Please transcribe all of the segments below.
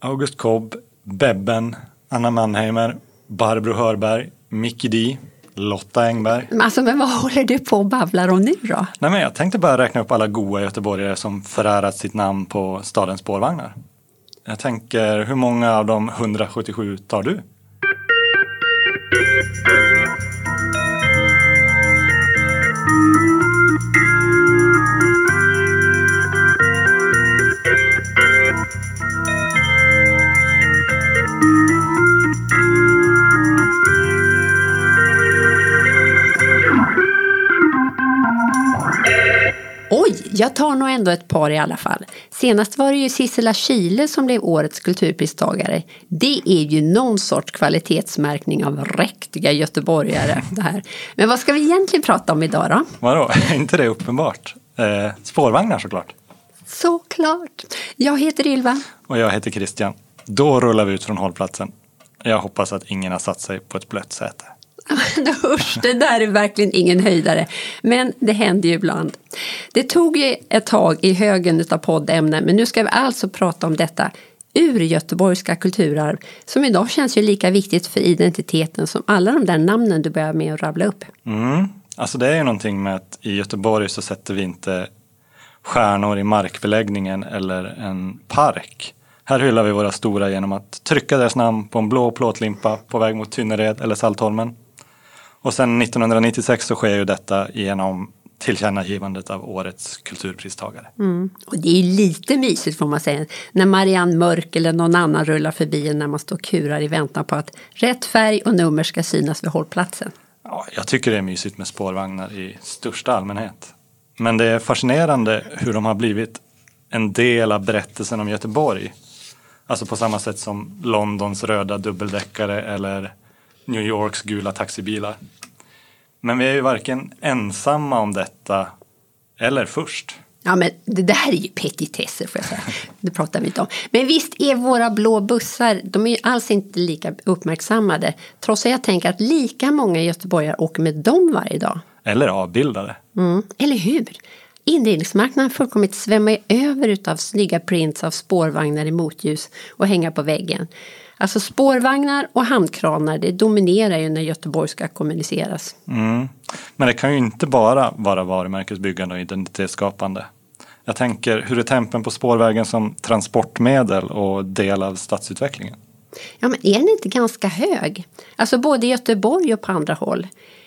August Kobb, Bebben, Anna Mannheimer, Barbro Hörberg, Mickey D, Lotta Engberg. Alltså, men vad håller du på och babblar om nu då? Nej, men jag tänkte bara räkna upp alla goa göteborgare som förärat sitt namn på stadens spårvagnar. Jag tänker, hur många av de 177 tar du? Jag tar nog ändå ett par i alla fall. Senast var det ju Sissela Kyle som blev årets kulturpristagare. Det är ju någon sorts kvalitetsmärkning av riktiga göteborgare det här. Men vad ska vi egentligen prata om idag då? Vadå, är inte det uppenbart? Eh, spårvagnar såklart. Såklart. Jag heter Ylva. Och jag heter Christian. Då rullar vi ut från hållplatsen. Jag hoppas att ingen har satt sig på ett blött säte. Usch, det där är verkligen ingen höjdare. Men det händer ju ibland. Det tog ju ett tag i högen av poddämnen men nu ska vi alltså prata om detta urgöteborgska kulturarv som idag känns ju lika viktigt för identiteten som alla de där namnen du börjar med att rabbla upp. Mm. Alltså det är ju någonting med att i Göteborg så sätter vi inte stjärnor i markbeläggningen eller en park. Här hyllar vi våra stora genom att trycka deras namn på en blå plåtlimpa på väg mot Tynnered eller Saltholmen. Och sen 1996 så sker ju detta genom tillkännagivandet av årets kulturpristagare. Mm. Och det är lite mysigt får man säga när Marianne Mörk eller någon annan rullar förbi när man står och kurar i väntan på att rätt färg och nummer ska synas vid hållplatsen. Ja, jag tycker det är mysigt med spårvagnar i största allmänhet. Men det är fascinerande hur de har blivit en del av berättelsen om Göteborg. Alltså på samma sätt som Londons röda dubbeldäckare eller New Yorks gula taxibilar. Men vi är ju varken ensamma om detta eller först. Ja, men det här är ju petitesser får jag säga. Det pratar vi inte om. Men visst är våra blå bussar, de är ju alls inte lika uppmärksammade. Trots att jag tänker att lika många göteborgare åker med dem varje dag. Eller avbildade. Mm. Eller hur? Inredningsmarknaden fullkomligt svämmar ju över utav snygga prints av spårvagnar i motljus och hänga på väggen. Alltså spårvagnar och handkranar det dominerar ju när Göteborg ska kommuniceras. Mm. Men det kan ju inte bara vara varumärkesbyggande och identitetsskapande. Jag tänker, hur är tempen på spårvägen som transportmedel och del av stadsutvecklingen? Ja, men är den inte ganska hög? Alltså både i Göteborg och på andra håll.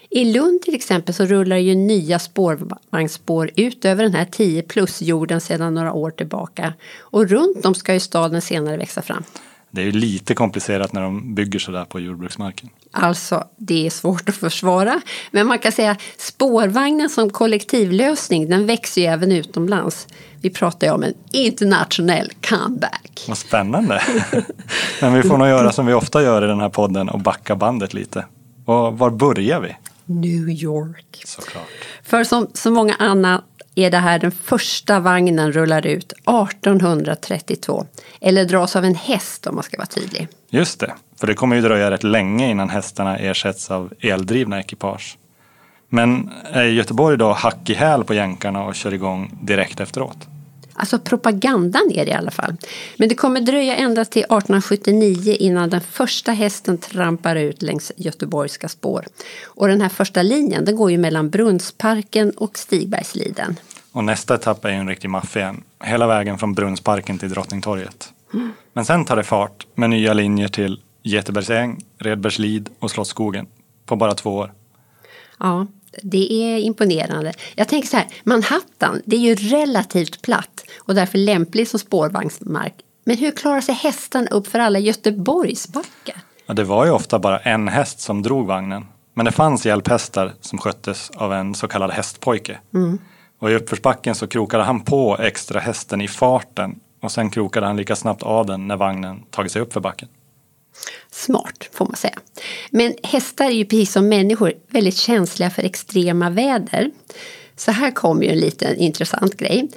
I Lund till exempel så rullar ju nya spårvagnsspår ut över den här 10 plus-jorden sedan några år tillbaka. Och runt om ska ju staden senare växa fram. Det är ju lite komplicerat när de bygger sådär på jordbruksmarken. Alltså, det är svårt att försvara. Men man kan säga spårvagnen som kollektivlösning, den växer ju även utomlands. Vi pratar ju om en internationell comeback. Vad spännande! Men vi får nog göra som vi ofta gör i den här podden och backa bandet lite. Och var börjar vi? New York. Såklart. För som så många annat är det här den första vagnen rullar ut 1832. Eller dras av en häst om man ska vara tydlig. Just det, för det kommer ju dröja rätt länge innan hästarna ersätts av eldrivna ekipage. Men är Göteborg då hack i häl på jänkarna och kör igång direkt efteråt? Alltså propagandan är det i alla fall. Men det kommer dröja ända till 1879 innan den första hästen trampar ut längs göteborgska spår. Och den här första linjen den går ju mellan Brunnsparken och Stigbergsliden. Och nästa etapp är ju en riktig maffia. Hela vägen från Brunnsparken till Drottningtorget. Men sen tar det fart med nya linjer till Getebergsäng, Redbergslid och Slottsskogen på bara två år. Ja, det är imponerande. Jag tänker så här, Manhattan, det är ju relativt platt och därför lämplig som spårvagnsmark. Men hur klarar sig hästarna upp för alla Göteborgsbackar? Ja, det var ju ofta bara en häst som drog vagnen. Men det fanns hjälphästar som sköttes av en så kallad hästpojke. Och i uppförsbacken så krokade han på extra hästen i farten och sen krokade han lika snabbt av den när vagnen tagit sig upp för backen. Smart, får man säga. Men hästar är ju precis som människor väldigt känsliga för extrema väder. Så här kommer ju en liten intressant grej.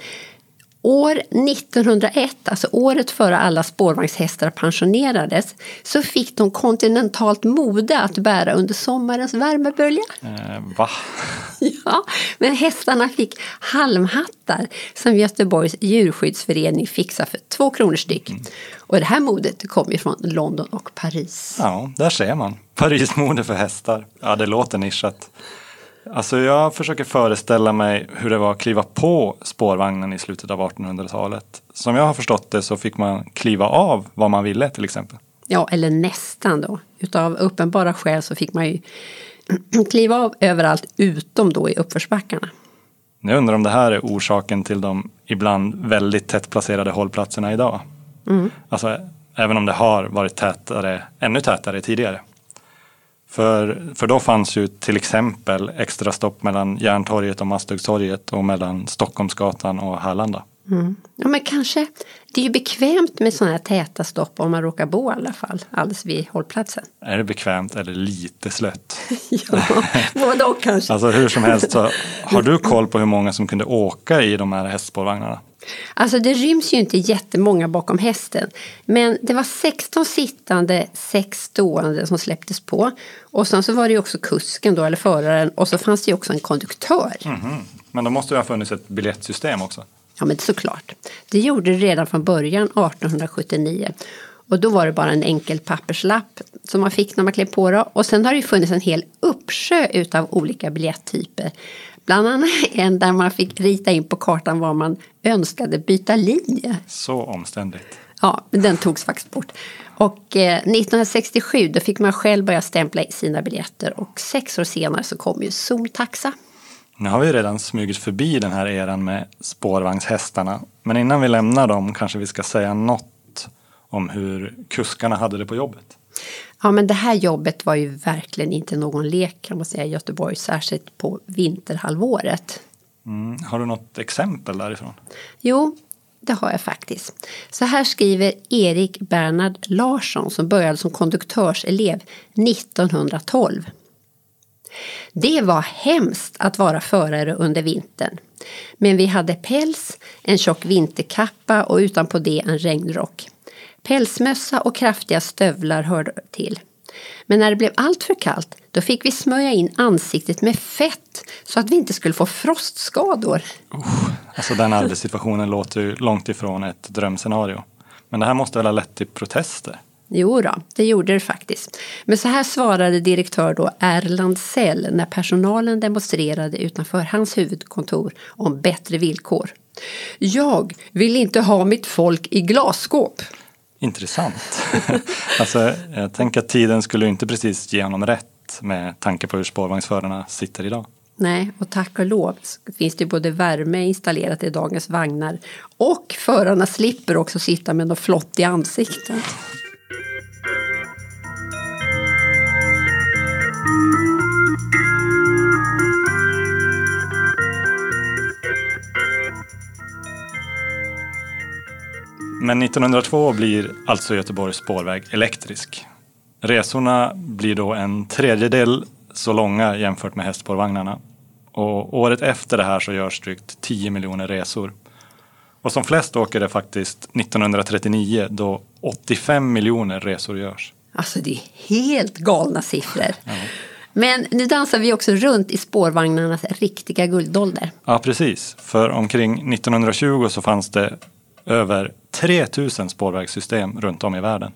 År 1901, alltså året före alla spårvagnshästar pensionerades, så fick de kontinentalt mode att bära under sommarens värmebölja. Eh, va? Ja, men hästarna fick halmhattar som Göteborgs djurskyddsförening fixade för två kronor styck. Och det här modet kom ju från London och Paris. Ja, där ser man. Parismode för hästar. Ja, det låter nischat. Alltså jag försöker föreställa mig hur det var att kliva på spårvagnen i slutet av 1800-talet. Som jag har förstått det så fick man kliva av vad man ville till exempel. Ja, eller nästan då. Utav uppenbara skäl så fick man ju kliva av överallt utom då i uppförsbackarna. Jag undrar om det här är orsaken till de ibland väldigt tätt placerade hållplatserna idag. Alltså, även om det har varit tätare, ännu tätare tidigare. För, för då fanns ju till exempel extra stopp mellan Järntorget och Masthuggstorget och mellan Stockholmsgatan och Härlanda. Ja, men kanske. Det är ju bekvämt med sådana här täta stopp om man råkar bo i alla fall, alldeles vid hållplatsen. Är det bekvämt eller lite slött? Ja, både och kanske. Alltså hur som helst, så har du koll på hur många som kunde åka i de här hästspårvagnarna? Alltså det ryms ju inte jättemånga bakom hästen. Men det var 16 sittande, 6 stående som släpptes på. Och sen så var det ju också kusken då, eller föraren. Och så fanns det ju också en konduktör. Mhm. Men då måste det ha funnits ett biljettsystem också. Ja men såklart. Det gjorde det redan från början 1879. Och då var det bara en enkel papperslapp som man fick när man klev på då. Och sen har det ju funnits en hel uppsjö utav olika biljetttyper. Bland annat en där man fick rita in på kartan var man önskade byta linje. Så omständligt. Ja, men den togs faktiskt bort. Och eh, 1967 då fick man själv börja stämpla sina biljetter och sex år senare så kom ju zontaxa. Nu har vi redan smugit förbi den här eran med spårvagnshästarna. Men innan vi lämnar dem kanske vi ska säga något om hur kuskarna hade det på jobbet. Ja, men det här jobbet var ju verkligen inte någon lek kan man säga i Göteborg, särskilt på vinterhalvåret. Mm. Har du något exempel därifrån? Jo, det har jag faktiskt. Så här skriver Erik Bernhard Larsson som började som konduktörselev 1912. Det var hemskt att vara förare under vintern. Men vi hade päls, en tjock vinterkappa och utanpå det en regnrock. Pälsmössa och kraftiga stövlar hörde till. Men när det blev allt för kallt då fick vi smörja in ansiktet med fett så att vi inte skulle få frostskador. Alltså den arbetssituationen låter ju långt ifrån ett drömscenario. Men det här måste väl ha lett till protester? Jo då, det gjorde det faktiskt. Men så här svarade direktör då Erland Sell när personalen demonstrerade utanför hans huvudkontor om bättre villkor. Jag vill inte ha mitt folk i glasskåp. Intressant. alltså, jag tänker att tiden skulle inte precis ge honom rätt med tanke på hur spårvagnsförarna sitter idag. Nej, och tack och lov finns det både värme installerat i dagens vagnar och förarna slipper också sitta med något flott i ansiktet. Men 1902 blir alltså Göteborgs spårväg elektrisk. Resorna blir då en tredjedel så långa jämfört med hästspårvagnarna. Och året efter det här så görs drygt 10 miljoner resor. Och som flest åker det faktiskt 1939 då 85 miljoner resor görs. Alltså det är helt galna siffror. Men nu dansar vi också runt i spårvagnarnas riktiga guldålder. Ja, precis. För omkring 1920 så fanns det över 3000 spårvägssystem runt om i världen.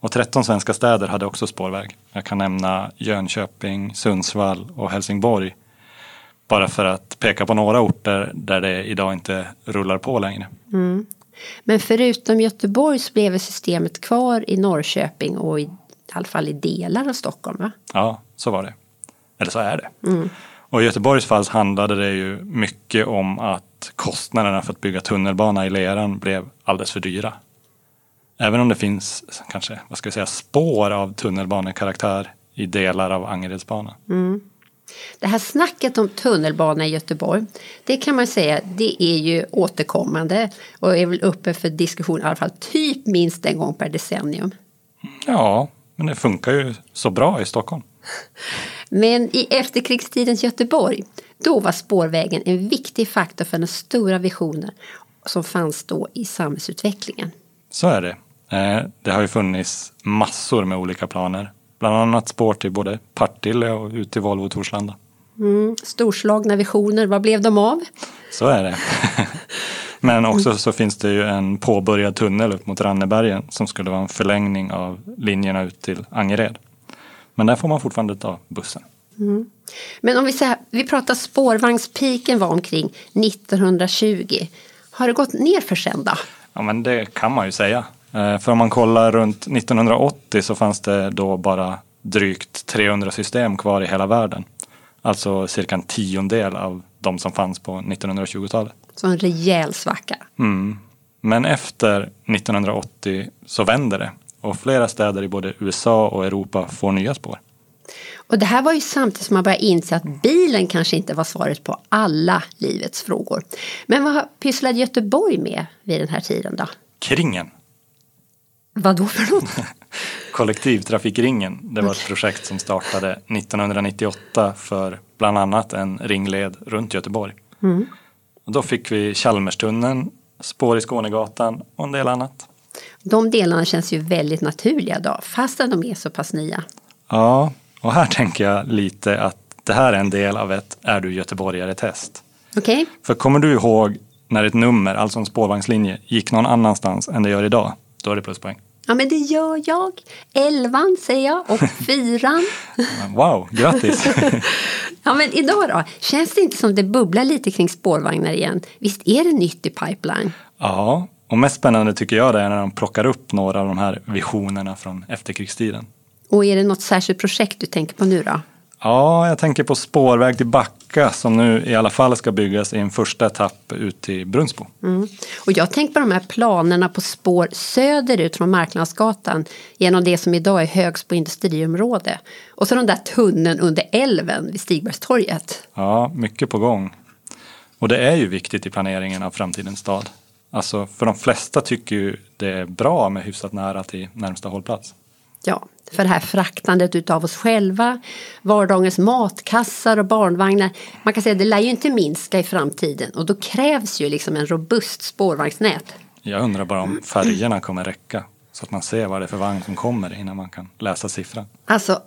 Och 13 svenska städer hade också spårväg. Jag kan nämna Jönköping, Sundsvall och Helsingborg. Bara för att peka på några orter där det idag inte rullar på längre. Men förutom Göteborg så blev systemet kvar i Norrköping och i, i alla fall i delar av Stockholm. Va? Ja, så var det. Eller så är det. Och i Göteborgs fall handlade det ju mycket om att kostnaderna för att bygga tunnelbana i leran blev alldeles för dyra. Även om det finns kanske, vad ska jag säga, spår av tunnelbanekaraktär i delar av Angeredsbanan. Det här snacket om tunnelbana i Göteborg, det kan man säga, det är ju återkommande och är väl uppe för diskussion i alla fall typ minst en gång per decennium. Ja, men det funkar ju så bra i Stockholm. Men i efterkrigstidens Göteborg, då var spårvägen en viktig faktor för den stora visionen som fanns då i samhällsutvecklingen. Så är det. Eh, det har ju funnits massor med olika planer. Bland annat spår till både Partille och ut till Volvo Torslanda. Mm, storslagna visioner, vad blev de av? Så är det. Men också så finns det ju en påbörjad tunnel upp mot Rannebergen som skulle vara en förlängning av linjerna ut till Angered. Men där får man fortfarande ta bussen. Mm. Men om vi säger, vi pratar spårvagnspiken var omkring 1920. Har det gått ner för sen då? Ja men det kan man ju säga. Eh, för om man kollar runt 1980 så fanns det då bara drygt 300 system kvar i hela världen. Alltså cirka en tiondel av de som fanns på 1920-talet. Så en rejäl svacka. Mm. Men efter 1980 så vänder det och flera städer i både USA och Europa får nya spår. Och det här var ju samtidigt som man började inse att bilen kanske inte var svaret på alla livets frågor. Men vad pysslade Göteborg med vid den här tiden då? Kringen. Vad då för något? Kollektivtrafikringen. Det var ett projekt som startade 1998 för bland annat en ringled runt Göteborg. Mm. Och då fick vi Chalmerstunneln, spår i Skånegatan och en del annat. De delarna känns ju väldigt naturliga då, fastän de är så pass nya. Ja, och här tänker jag lite att det här är en del av ett Är du göteborgare-test. Okay. För kommer du ihåg när ett nummer, alltså en spårvagnslinje, gick någon annanstans än det gör idag, då är det pluspoäng. Ja, men det gör jag. Elvan säger jag och fyran. wow, grattis! ja, men idag då? Känns det inte som det bubblar lite kring spårvagnar igen? Visst är det nytt i pipeline? Ja, och mest spännande tycker jag det är när de plockar upp några av de här visionerna från efterkrigstiden. Och är det något särskilt projekt du tänker på nu då? Ja, jag tänker på spårväg till Backa som nu i alla fall ska byggas i en första etapp ut till Brunnsbo. Mm. Och jag tänker på de här planerna på spår söderut från Marknadsgatan genom det som idag är Högsbo industriområde. Och så den där tunneln under älven vid Stigbergstorget. Ja, mycket på gång. Och det är ju viktigt i planeringen av framtidens stad. Alltså för de flesta tycker ju det är bra med hyfsat nära till närmsta hållplats. Ja, för det här fraktandet utav oss själva, vardagens matkassar och barnvagnar. Man kan säga att det lär ju inte minska i framtiden och då krävs ju liksom en robust spårvagnsnät. Jag undrar bara om färgerna kommer räcka så att man ser vad det är för vagn som kommer innan man kan läsa siffran. Alltså,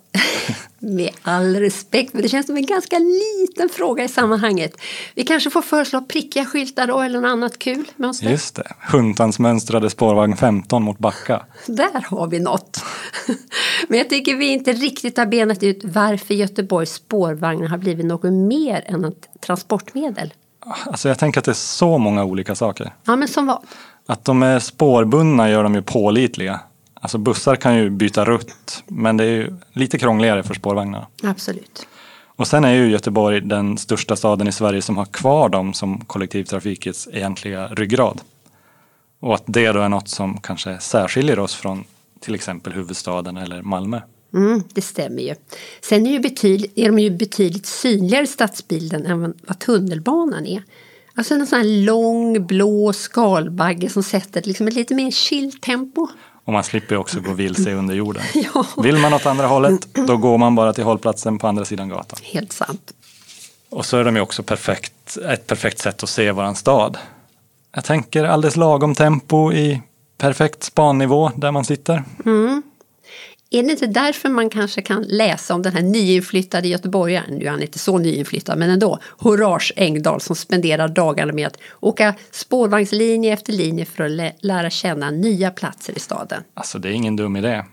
med all respekt, men det känns som en ganska liten fråga i sammanhanget. Vi kanske får föreslå prickiga skyltar då eller något annat kul mönster. Just det, Huntans mönstrade spårvagn 15 mot Backa. Där har vi något. Men jag tycker vi inte riktigt har benat ut varför Göteborgs spårvagnar har blivit något mer än ett transportmedel. Alltså jag tänker att det är så många olika saker. Ja, men som vad? Att de är spårbundna gör dem ju pålitliga. Alltså bussar kan ju byta rutt, men det är lite krångligare för spårvagnar. Absolut. Och sen är ju Göteborg den största staden i Sverige som har kvar dem som kollektivtrafikets egentliga ryggrad. Och att det då är något som kanske särskiljer oss från till exempel huvudstaden eller Malmö. Mm, det stämmer ju. Sen är, ju betydligt, är de ju betydligt synligare stadsbilden än vad tunnelbanan är. Alltså en sån här lång blå skalbagge som sätter liksom ett lite mer chill tempo. Och man slipper också gå vilse under jorden. ja. Vill man åt andra hållet, då går man bara till hållplatsen på andra sidan gatan. Helt sant. Och så är de ju också perfekt, ett perfekt sätt att se våran stad. Jag tänker alldeles lagom tempo i perfekt spannivå där man sitter. Mm. Är det inte därför man kanske kan läsa om den här nyinflyttade göteborgaren, nu är han inte så nyinflyttad men ändå, Horace Engdahl som spenderar dagarna med att åka spårvagnslinje efter linje för att lära känna nya platser i staden? Alltså det är ingen dum idé.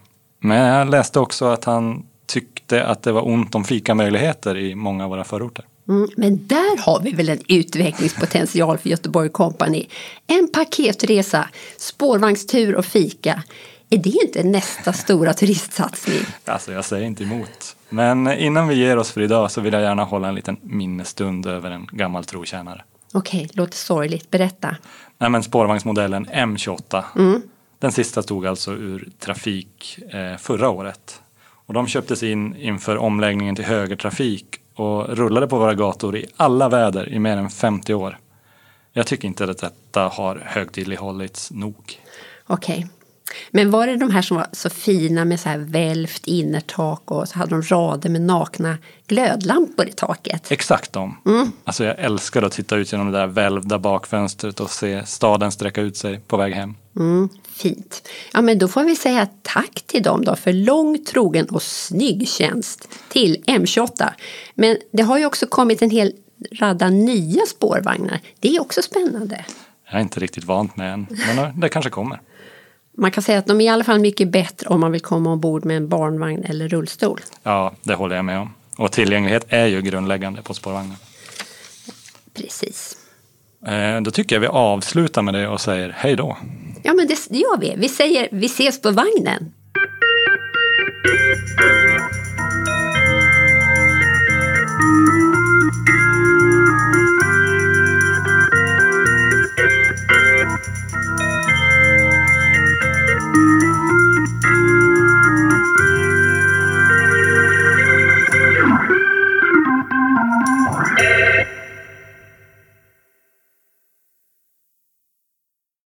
Men jag läste också att han tyckte att det var ont om fikamöjligheter i många av våra förorter. Mm, men där har vi väl en utvecklingspotential för Göteborg Company. En paketresa, spårvagnstur och fika. Är det inte nästa stora turistsatsning? Alltså jag säger inte emot. Men innan vi ger oss för idag så vill jag gärna hålla en liten minnesstund över en gammal trotjänare. Okej, okay, låter sorgligt. Berätta. Nej men spårvagnsmodellen M28. Mm. Den sista stod alltså ur trafik eh, förra året. Och de köptes in inför omläggningen till högertrafik och rullade på våra gator i alla väder i mer än 50 år. Jag tycker inte att detta har högtidlighållits nog. Okej. Men var det de här som var så fina med så här välvt innertak och så hade de rader med nakna glödlampor i taket? Exakt de. Mm. Alltså jag älskar att titta ut genom det där välvda bakfönstret och se staden sträcka ut sig på väg hem. Mm, fint. Ja, men då får vi säga tack till dem då för lång, trogen och snygg tjänst till M28. Men det har ju också kommit en hel radda nya spårvagnar. Det är också spännande. Jag är inte riktigt vant med än, men det kanske kommer. Man kan säga att de är i alla fall mycket bättre om man vill komma ombord med en barnvagn eller rullstol. Ja, det håller jag med om. Och tillgänglighet är ju grundläggande på spårvagnar. Precis. Eh, då tycker jag vi avslutar med det och säger hej då. Ja, men det gör vi. Vi säger vi ses på vagnen.